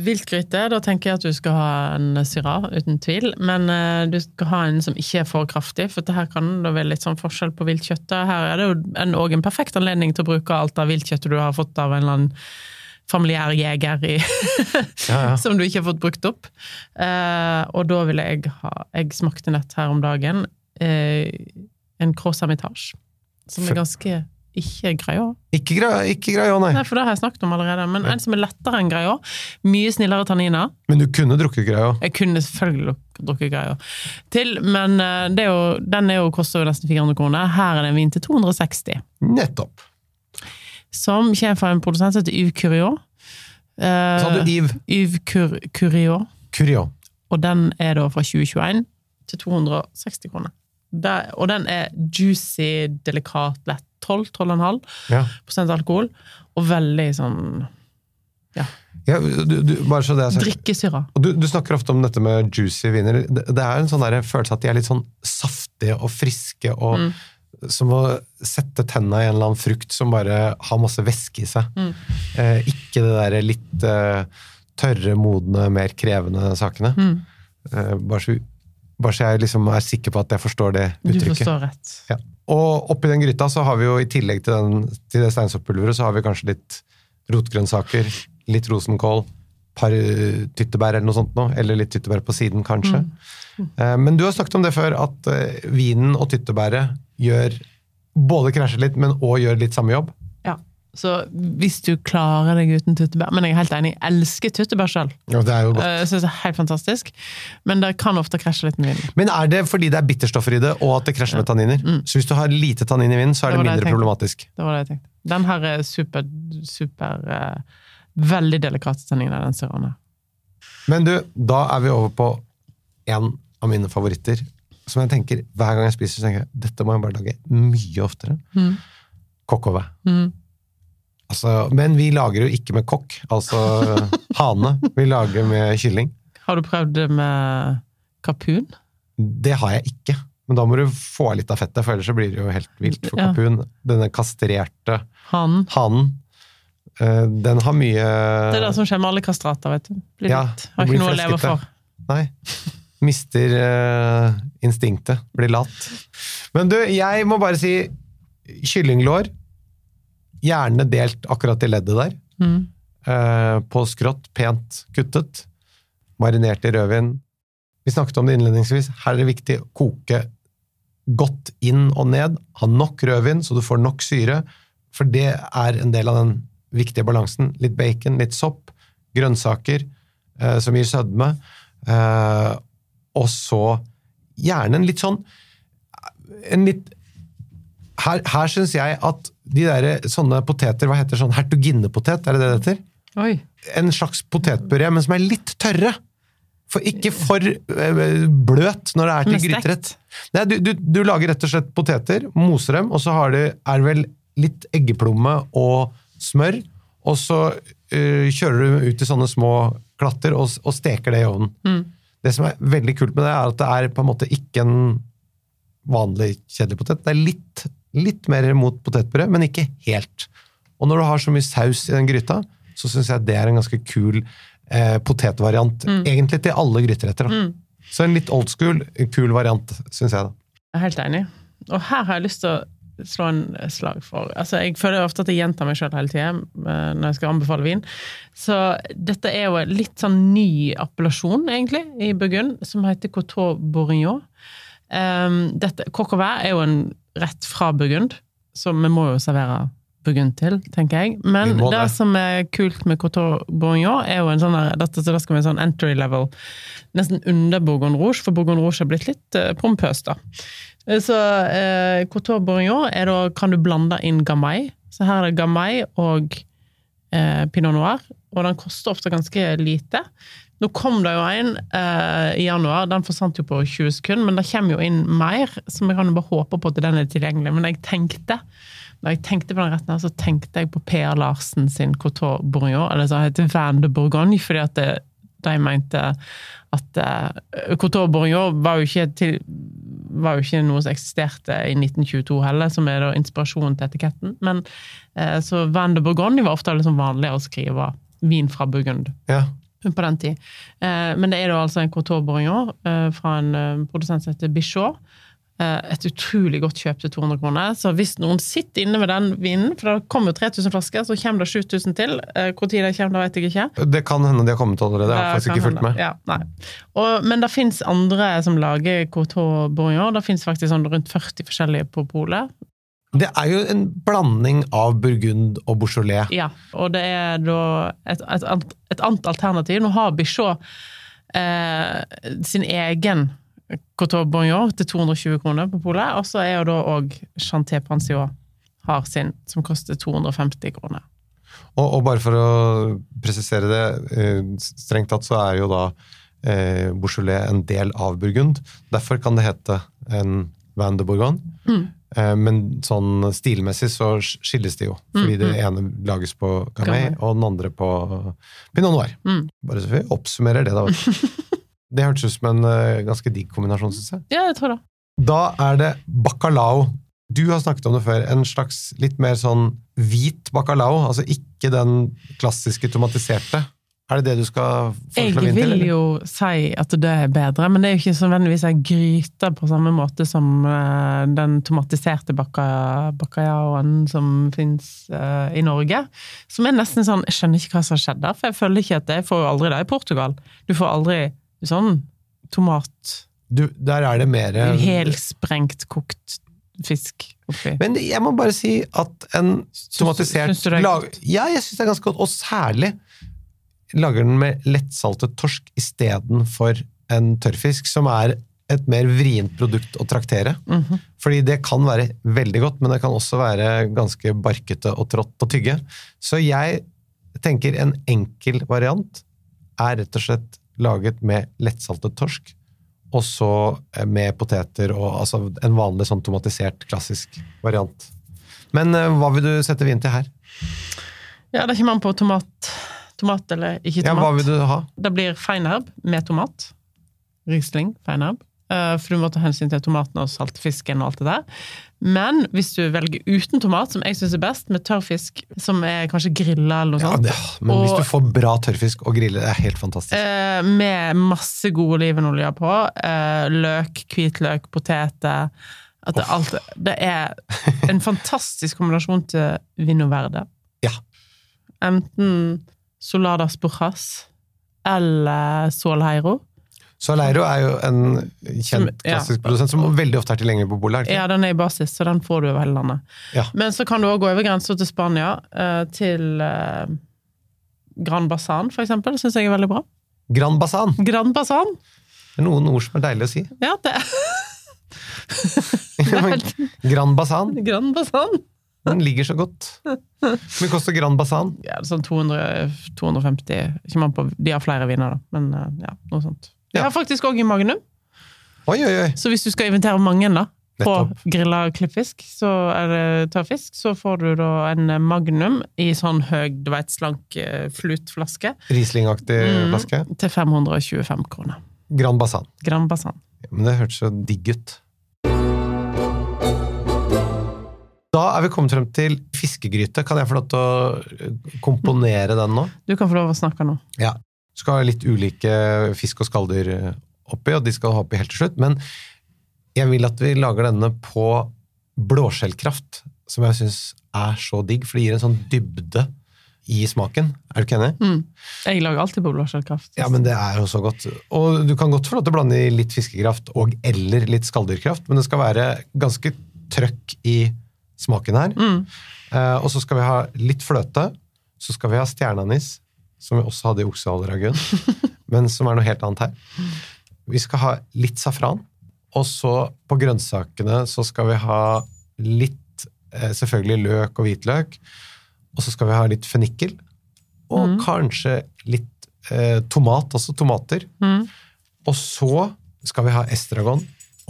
Viltgryte, da tenker jeg at du skal ha en Syrah, uten tvil. Men eh, du skal ha en som ikke er for kraftig, for det her kan det være litt sånn forskjell på viltkjøttet. Her er det jo en, en perfekt anledning til å bruke alt av viltkjøttet du har fått av en eller annen familiær jeger i, ja. som du ikke har fått brukt opp. Eh, og da ville jeg ha Jeg smakte nett her om dagen eh, en Croissamitage, som er ganske ikke greia. Ikke greia, ikke greia nei. Nei, for det har jeg snakket om allerede. Men en som er lettere enn greia. Mye snillere tanniner. Men du kunne drukket greia? Jeg kunne selvfølgelig drukket greia til, men eh, det er jo, den er jo, koster jo nesten 400 kroner. Her er det en vin til 260, Nettopp. som kommer fra en produsent som heter Yves Curio. Eh, Sa du Yves Yves Cur Curio, Curio? og den er da fra 2021 til 260 kroner. Det, og den er juicy, delikat, lett. 12, 12,5 Ja. alkohol, og veldig sånn Ja. Ja, du, du, bare så det er sagt. Drikkesyra. Og du, du snakker ofte om dette med juicy viner. Det, det er en sånn der følelse at de er litt sånn saftige og friske, og som å sette tenna i en eller annen frukt som bare har masse væske i seg. Eh, ikke det derre litt eh, tørre, modne, mer krevende sakene. Eh, bare, så, bare så jeg liksom er sikker på at jeg forstår det uttrykket. Du forstår rett. Ja. Og oppi den gryta så har vi jo i tillegg til, den, til det steinsoppulveret, så har vi kanskje litt rotgrønnsaker, litt rosenkål, par eh, tyttebær eller noe sånt nå, eller litt tyttebær på siden kanskje. Mm. Men du har snakket om det før, at eh, vinen og tyttebæret gjør både krasjer litt, men òg gjør litt samme jobb. Ja. Så hvis du klarer deg uten tyttebær Men jeg er helt enig, jeg elsker tyttebær selv. Ja, det er jo godt. Jeg synes det er helt fantastisk. Men det kan ofte krasje litt med vinen. Men er det fordi det er bitterstoffer i det, og at det krasjer med tanniner? Så hvis du har lite tannin i vinen, så er Det det mindre problematisk. Det var det jeg tenkte. Den her er super, super uh, Veldig delikate tanniner, den syraen. Men du, da er vi over på en av mine favoritter, som jeg tenker hver gang jeg spiser, så tenker jeg dette må jeg bare lage mye oftere. Mm. Kokkove. Mm. Altså, men vi lager jo ikke med kokk, altså hane. Vi lager med kylling. Har du prøvd det med kapun? Det har jeg ikke. Men da må du få av litt av fettet, for ellers så blir det jo helt vilt. For Ja. kapun, denne kastrerte Hanen? hanen, eh, den har mye Det er det som skjer med alle kastrater, vet du. Blir Ja, litt, har blir ikke noe å leve for. Nei. Mister uh, instinktet. Blir lat. Men du, jeg må bare si kyllinglår. Gjerne delt akkurat i leddet der. Mm. Eh, på skrått, pent kuttet. Marinert i rødvin. Vi snakket om det innledningsvis. Her er det viktig å koke godt inn og ned. Ha nok rødvin, så du får nok syre. For det er en del av den viktige balansen. Litt bacon, litt sopp, grønnsaker eh, som gir sødme. Eh, og så gjerne en litt sånn en litt Her, her syns jeg at de der, sånne poteter, hva heter sånn hertuginnepotet, er det det det heter? Oi. En slags potetpuré, men som er litt tørre. For ikke for eh, bløt når det er til gryterett. Nei, du, du, du lager rett og slett poteter, moser dem, og så har du, er det vel litt eggeplomme og smør, og så uh, kjører du ut i sånne små klatter og, og steker det i ovnen. Mm. Det som er veldig kult med det, er at det er på en måte ikke en vanlig kjedelig potet. Det er litt, litt mer mot potetbrød, men ikke helt. Og når du har så mye saus i den gryta, så syns jeg det er en ganske kul eh, potetvariant. Egentlig til alle gryteretter. Da. Så en litt old school, kul variant, syns jeg. da. Jeg er helt enig. Og her har jeg lyst til å slå en slag for altså Jeg føler ofte at jeg gjentar meg sjøl hele tida når jeg skal anbefale vin. Så dette er jo en litt sånn ny appellasjon, egentlig, i Burgund, som heter Coteau Bourignon. Um, dette, er jo en rett fra Burgund, så vi må jo servere Burgund til, tenker jeg. Men det. det. som er kult med Coteau Bourgognon, er jo en sånn dette, så det skal være en sånn entry level, nesten under Bourgogne Rouge, for Bourgogne Rouge har blitt litt uh, pompøs, da. Eh, Så uh, Coteau Bourgognon er da, kan du blande inn Gamay. Så her er det Gamay og uh, Pinot Noir, og den koster ofte ganske lite. Nå kom det jo en eh, i januar, den forsvant jo på 20 sekunder, men det kommer jo inn mer, som jeg kan jo bare håpe på at den er tilgjengelig. Men jeg tenkte, da jeg tenkte på den retten her, så tenkte jeg på Per Larsen sin Coteau Bourgogne, eller så heter Van de Bourgogne, fordi at det, de mente at uh, Coteau Bourgogne var jo, ikke til, var jo ikke noe som eksisterte i 1922 heller, som er da inspirasjonen til etiketten. Men eh, Så Van de Bourgogne var ofte liksom vanligere å skrive vin fra Burgund Ja. På den tid. Eh, men det er da altså en Bourignon eh, fra en eh, produsent som heter Bichot. Et utrolig godt kjøp til 200 kroner. Så hvis noen sitter inne med den vinen, for det kommer jo 3000 flasker, så kommer det 7000 til. Når det kommer, det vet jeg ikke. Det kan hende de har kommet allerede. Jeg har Det faktisk ikke fulgt med. Ja. Og, men det fins andre som lager Coteau Bourignon. Det fins faktisk sånn rundt 40 forskjellige på polet. Det er jo en blanding av Burgund og Beaujolais. Ja, og det er da et, et, et annet alternativ. Nå har Bichot eh, sin egen Coteau Bonjour til 220 kroner på polet, og så er jo da òg Chanté Panciot har sin, som koster 250 kroner. Og, og bare for å presisere det, eh, strengt tatt så er jo da eh, Beaujolais en del av Burgund. Derfor kan det hete en Van de Bourgogne. Eh, Men sånn stilmessig så skilles de jo, fordi det ene lages på Gamay, og den andre på Pinot Noir. Mm. Bare så vi oppsummerer det, da. Det hørtes ut som en eh, ganske digg kombinasjon, syns jeg. Ja, jeg tror det. Da er det bacalao. Du har snakket om det før. En slags litt mer sånn hvit bacalao, altså ikke den klassiske tomatiserte. Er det det du skal Jeg foreslå vin til? vil eller? jo si at det er bedre, men det er jo ikke nødvendigvis ei gryte på samme måte som eh, den tomatiserte bacca- som fins i Norge. Som er nesten sånn Jeg skjønner ikke hva som har skjedd der, for jeg føler ikke at jeg får jo aldri det i Portugal. Du får aldri sånn tomat Du, der er det mer Helsprengt, kokt fisk oppi. Men jeg må bare si at en tomatisert syns du det er godt? Ja, jeg syns det er ganske godt, og særlig lager den med lettsaltet torsk istedenfor en tørrfisk, som er et mer vrient produkt å traktere. Mhm. Fordi det kan være veldig godt, men det kan også være ganske barkete og trått å tygge. Så jeg tenker en enkel variant er rett og slett laget med lettsaltet torsk, og så med poteter og altså en vanlig sånn tomatisert, klassisk variant. Men eh, hva vil du sette vin til her? Ja, det kommer an på tomat. Tomat eller ikke tomat. Ja, hva vil du ha? Det blir feinherb med tomat. Riesling, feinherb. Eh, For du må ta hensyn til tomaten og saltfisken og alt det der. Men hvis du velger uten tomat, som jeg syns er best, med tørrfisk som er kanskje grilla eller noe Ja, sånt, det, men hvis du får bra tørrfisk og grille, det er helt fantastisk. eh, med masse god olivenolje på, eh, løk, hvitløk, poteter at det, alt, det er en fantastisk kombinasjon til vino verde. Ja. Enten Soladas Borjas eller Solheiro. Soleiro er jo en kjent klassisk ja. produsent som veldig ofte er tilgjengelig på det ikke? Ja, den er i basis, så den får du over hele landet. Ja. Men så kan du òg gå over grensa til Spania, eh, til eh, Gran Basan, for eksempel. Syns jeg er veldig bra. Gran Basan. Gran Basan! Det er noen ord som er deilig å si. Ja, det er. Gran Basan. Gran Basan! Den ligger så godt. Hvor mye koster Grand Basan? Ja, sånn 200, 250 Ikke man på, De har flere viner, da, men eh, ja, noe sånt. Jeg Ja. har faktisk òg i Magnum, Oi, oi, oi. så hvis du skal invitere mange da, på grilla klippfisk, så eller tørrfisk, så får du da en Magnum i sånn høy, du vet, slank eh, flutflaske Riesling-aktig Mm. flaske. til 525 kroner. Grand Basan. Gran Basan. Men det hørtes så digg ut. Da er vi kommet frem til fiskegryte. Kan jeg få lov til å eh, komponere den nå? Du kan få lov å snakke nå. Ja. Skal ha litt ulike fisk og skalldyr eh, oppi, og de skal ha oppi helt til slutt. Men jeg vil at vi lager denne på blåskjellkraft, som jeg syns er så digg, for det gir en sånn dybde i smaken. Er du ikke enig? Mm. Jeg lager alltid på blåskjellkraft. Ja, men det er jo så godt. Og du kan godt få lov til å blande i litt fiskekraft og eller litt skalldyrkraft, men det skal være ganske trøkk i smaken her. Mm. Eh, og så skal vi ha litt fløte. Så skal vi ha stjerneanis, som vi også hadde i oksehaleragun, men som er noe helt annet her. Vi skal ha litt safran, og så på grønnsakene så skal vi ha litt eh, selvfølgelig løk og hvitløk, og så skal vi ha litt fennikel, og kanskje litt eh, tomat, også tomater. Mm. Og så skal vi ha estragon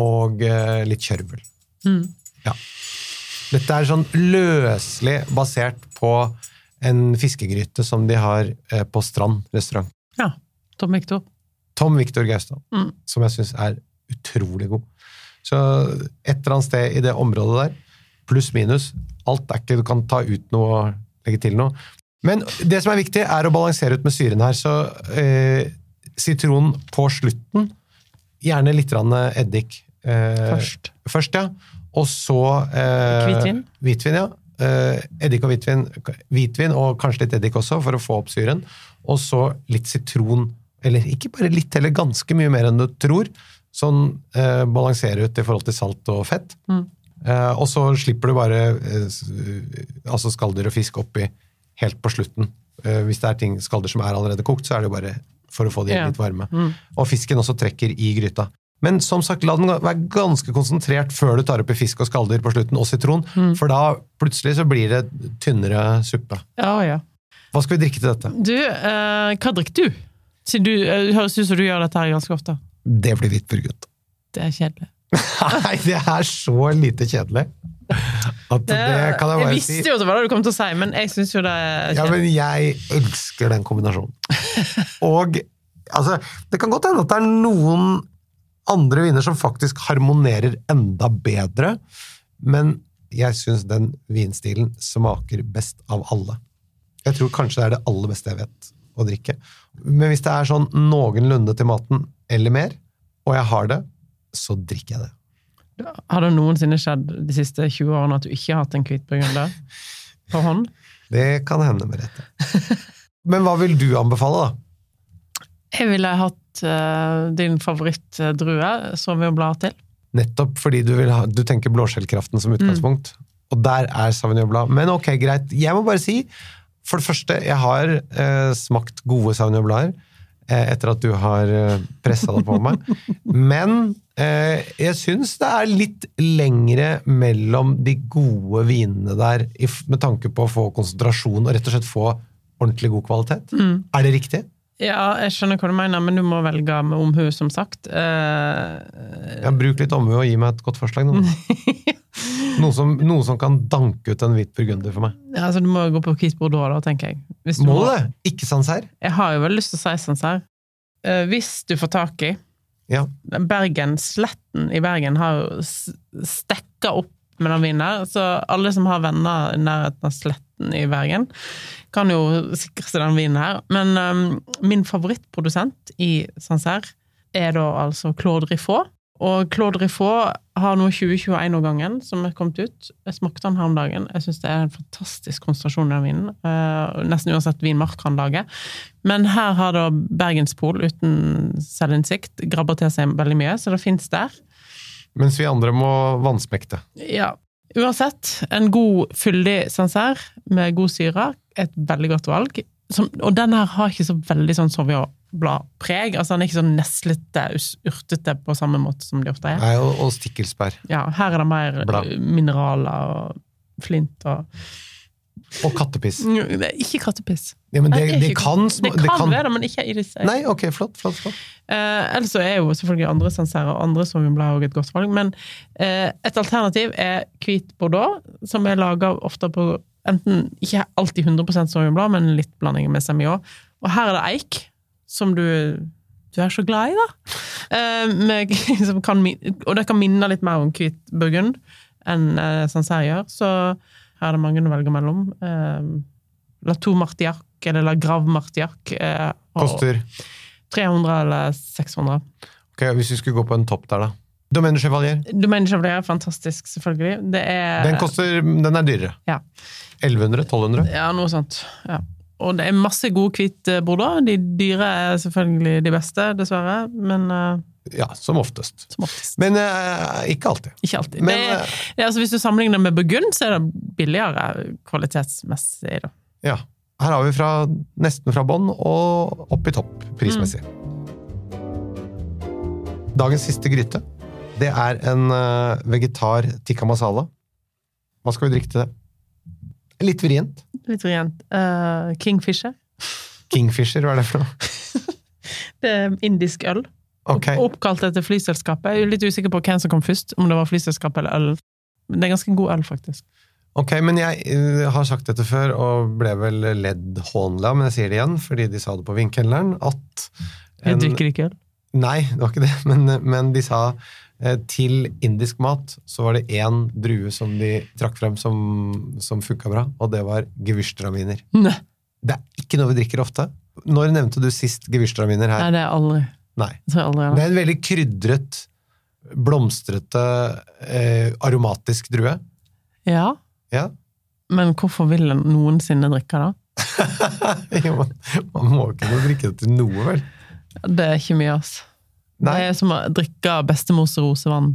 og eh, litt kjørbel. Mm. Ja. Dette er sånn løselig basert på en fiskegryte som de har eh, på Strand restaurant. Ja. Tom Victor. Tom Victor Gaustad, Mm. som jeg syns er utrolig god. Så et eller annet sted i det området der, pluss minus, alt er ikke Du kan ta ut noe og legge til noe. Men det som er viktig, er å balansere ut med syren her. Så eh, sitron på slutten, gjerne litt eddik. Eh, Først. Først, ja. Og så eh, Hvitvin? Hvitvin, ja. Eh, eddik og hvitvin. Hvitvin og kanskje litt eddik også, for å få opp syren. Og så litt sitron. Eller ikke bare litt, heller ganske mye mer enn du tror. Sånn eh, balansere ut i forhold til salt og fett. Mm. Eh, og så slipper du bare eh, altså skalldyr og fisk oppi helt på slutten. Eh, hvis det er ting, skalldyr som er allerede kokt, så er det jo bare for å få de Ja. litt varme. Mm. Og fisken også trekker i gryta. Men som sagt, la den være ganske konsentrert før du tar oppi fisk og skalldyr på slutten, og sitron, Mm. for da plutselig så blir det tynnere suppe. Ja, ja. Hva skal vi drikke til dette? Du, eh, hva drikker du? Siden du eh, høres ut som du gjør dette her ganske ofte. Det blir hvitt burgund. Det er kjedelig. Nei, det er så lite kjedelig. At det kan jeg jeg visste jo at det var det du kom til å si, men jeg syns jo det er kjedelig. Ja, men jeg elsker den kombinasjonen. Og altså, det kan godt hende at det er noen andre viner som faktisk harmonerer enda bedre, men jeg syns den vinstilen smaker best av alle. Jeg tror kanskje det er det aller beste jeg vet å drikke. Men hvis det er sånn noenlunde til maten eller mer, og jeg har det, så drikker jeg det. Har det noensinne skjedd de siste 20 årene at du ikke har hatt en hvit burgunder på hånd? Det kan hende med rette. Men hva vil du anbefale, da? Jeg ville hatt uh, din favorittdrue, som jo blar til. Nettopp fordi du, ha, du tenker blåskjellkraften som utgangspunkt. Og der er Sauvignon Blanc. Men ok, greit. Jeg må bare si, for det første, jeg har eh, smakt gode Sauvignon Blader eh, etter at du har pressa det på meg. Men eh, jeg syns det er litt lengre mellom de gode vinene der, i med tanke på å få konsentrasjon og rett og slett få ordentlig god kvalitet. Er det riktig? Ja, jeg skjønner hva du mener, men du må velge med omhu, som sagt. Uh, Ja, bruk litt omhu og gi meg et godt forslag. Nå. Noe, som, noe som kan danke ut en hvit burgunder for meg. ja, altså, du må gå på Kis Bordeaux, da, tenker jeg. Hvis du Må du det? Ikke Sancerre? Jeg har jo vel lyst til å si Sancerre. Eh, hvis du får tak i Ja. Bergen, Sletten i Bergen har jo stekka opp med den vinen der, så alle som har venner i nærheten av Sletten i Bergen, kan jo sikre seg den vinen her. Men um, min favorittprodusent i Sancerre er da altså Claude Riffaut. Og Claude Riffaut har nå 2021-årgangen som er kommet ut. Jeg smakte den her om dagen. Jeg syns det er en fantastisk konsentrasjon i den vinen. Uh, nesten uansett vinmark han lager. Men her har da Bergenspol uten selvinnsikt grabber til seg veldig mye, så det fins der. Mens vi andre må vannsmekte. Ja. Uansett, en god, fyldig sansær med god syre, et veldig godt valg. Som, og den her har ikke så veldig sånn Sauvignon-blad-preg. Altså, den er ikke så neslete, us- urtete på samme måte som de ofte er. Nei, og, og stikkelsbær. Ja, her er det mer Blad. eh, mineraler og flint og Og kattepiss. Er ikke kattepiss. Ja, men det, det, det, kan, det kan være det, men ikke i disse. Nei, ok, flott, flott, flott. Eh, ellers så er jo selvfølgelig andre Sancerre og andre Sauvignon også et godt valg, men eh, et alternativ er hvit Bordeaux, som er laga ofte på enten ikke alltid 100% Sauvignon men litt blanding med Semillon. Og her er det eik, som du du er så glad i, da. Eh, med, som kan, og det kan minne litt mer om hvit burgund enn uh, Sancerre gjør, så her er det mange å velge mellom. Eh, La Tour Martiac eller La Grave Martiac. Eh, Koster 300 eller 600. Ok, Hvis vi skulle gå på en topp der, da. Domaine Chevalier. Domaine Chevalier er fantastisk, selvfølgelig. Det er Den, koster, den er dyrere. Ja. 1100? 1200? Ja, noe sånt. Ja. Og det er masse god hvit eh, bordeaux. De dyre er selvfølgelig de beste, dessverre. Men eh, Ja, som oftest. som oftest. Men uh, ikke alltid. Ikke alltid. Men, det eh, det altså, hvis du sammenligner med Burgund, så er det billigere kvalitetsmessig. Da. Ja. Her har vi fra, nesten fra bånn og opp i topp prismessig. Dagens siste gryte, det er en eh, vegetar tikka masala. Hva skal vi drikke til det? Litt vrient. Litt vrient. Uh, Kingfisher. Kingfisher, hva er det for noe? Det er indisk øl. Ok, Oppkalt etter flyselskapet. Jeg er litt usikker på hvem som kom først, om det var flyselskapet eller øl. Men det er ganske god øl, faktisk. ok, men jeg eh, har sagt dette før, og ble vel ledd hånla, men jeg sier det igjen, fordi de sa det på Vinkelneren, at Jeg drikker ikke øl. Nei, det var ikke det, men, men de sa eh, til indisk mat så var det én drue som de trakk frem som, som funka bra, og det var gevirstraminer. Det er ikke noe vi drikker ofte. Når nevnte du sist gewürztraminer Nei det er aldri. Nei. Det er en veldig krydret, blomstrete, eh, aromatisk drue. Ja, Ja. men hvorfor vil en noensinne drikke det? Jo, man, man må ikke drikke det til noe, vel? Det er ikke mye, ass. Nei. Det er som å drikke bestemors rosevann.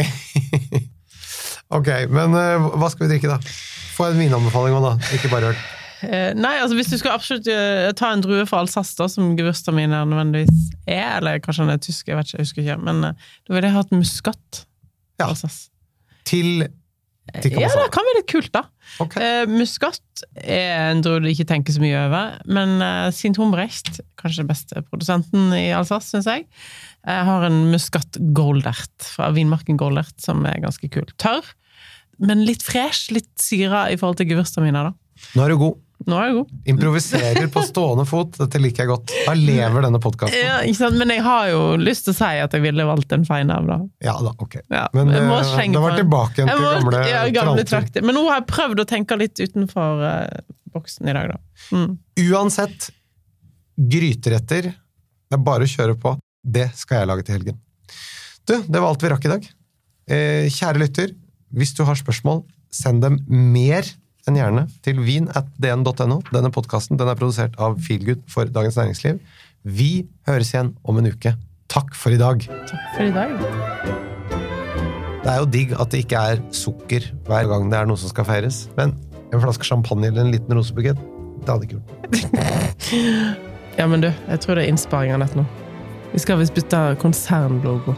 Ok, men uh, hva skal vi drikke, da? Få en vinanbefaling òg, da. Ikke bare øl. Eh, nei, altså hvis du skal absolutt eh, ta en drue fra Alsace, da, som gewürztraminer nødvendigvis er, eller kanskje han er tysk, jeg vet ikke, jeg husker ikke, men eh, da ville jeg hatt muskat. Ja. Alsace. Til Ja, det kan være litt kult, da. Okay. Eh, muskat er en drue du ikke tenker så mye over, men eh, Sint Humbrecht, kanskje den beste produsenten i Alsace, syns jeg, eh, har en muskat goldert fra vinmarken Goldert, som er ganske kul. Tørr. men litt fresh. Litt syra i forhold til gevirstraminer, da. Nå er du god. Nå er jeg god. Improviserer på stående fot. Dette liker jeg godt. Da lever denne podkasten. Ja. Men jeg har jo lyst til å si at jeg ville valgt en feinhav, da. Ja da, ok. Ja, Men eh, det var tilbake igjen til må- gamle, ja, gamle trakter. Men nå har jeg prøvd å tenke litt utenfor uh, boksen i dag, da. Mm. Uansett, gryteretter Det er bare å kjøre på. Det skal jeg lage til helgen. Du, det var alt vi rakk i dag. Eh, kjære lytter, hvis du har spørsmål, send dem mer enn gjerne til vin.dn.no. Denne podkasten den er produsert av Feelgood for Dagens Næringsliv. Vi høres igjen om en uke. Takk for i dag. Takk for i dag. Det er jo digg at det ikke er sukker hver gang det er noe som skal feires, men en flaske champagne eller en liten rosebukett, det hadde ikke gjort. Ja, men du, jeg tror det er innsparing av nett nå. Vi skal visst bytte konsernlogo.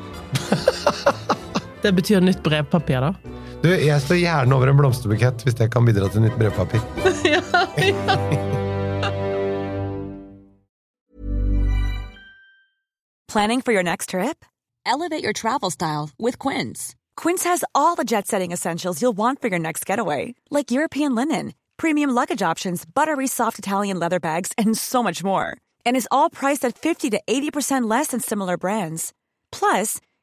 Det betyr nytt brevpapir, da. Du, jeg står gjerne over en blomsterbukett hvis det kan bidra til nytt brevpapir. Planning for your next trip? Elevate your travel style with Quince. Quince has all the jet setting essentials you'll want for your next getaway, like European linen, premium luggage options, buttery soft Italian leather bags, and so much more. And is all priced at 50 to 80% less than similar brands. Plus,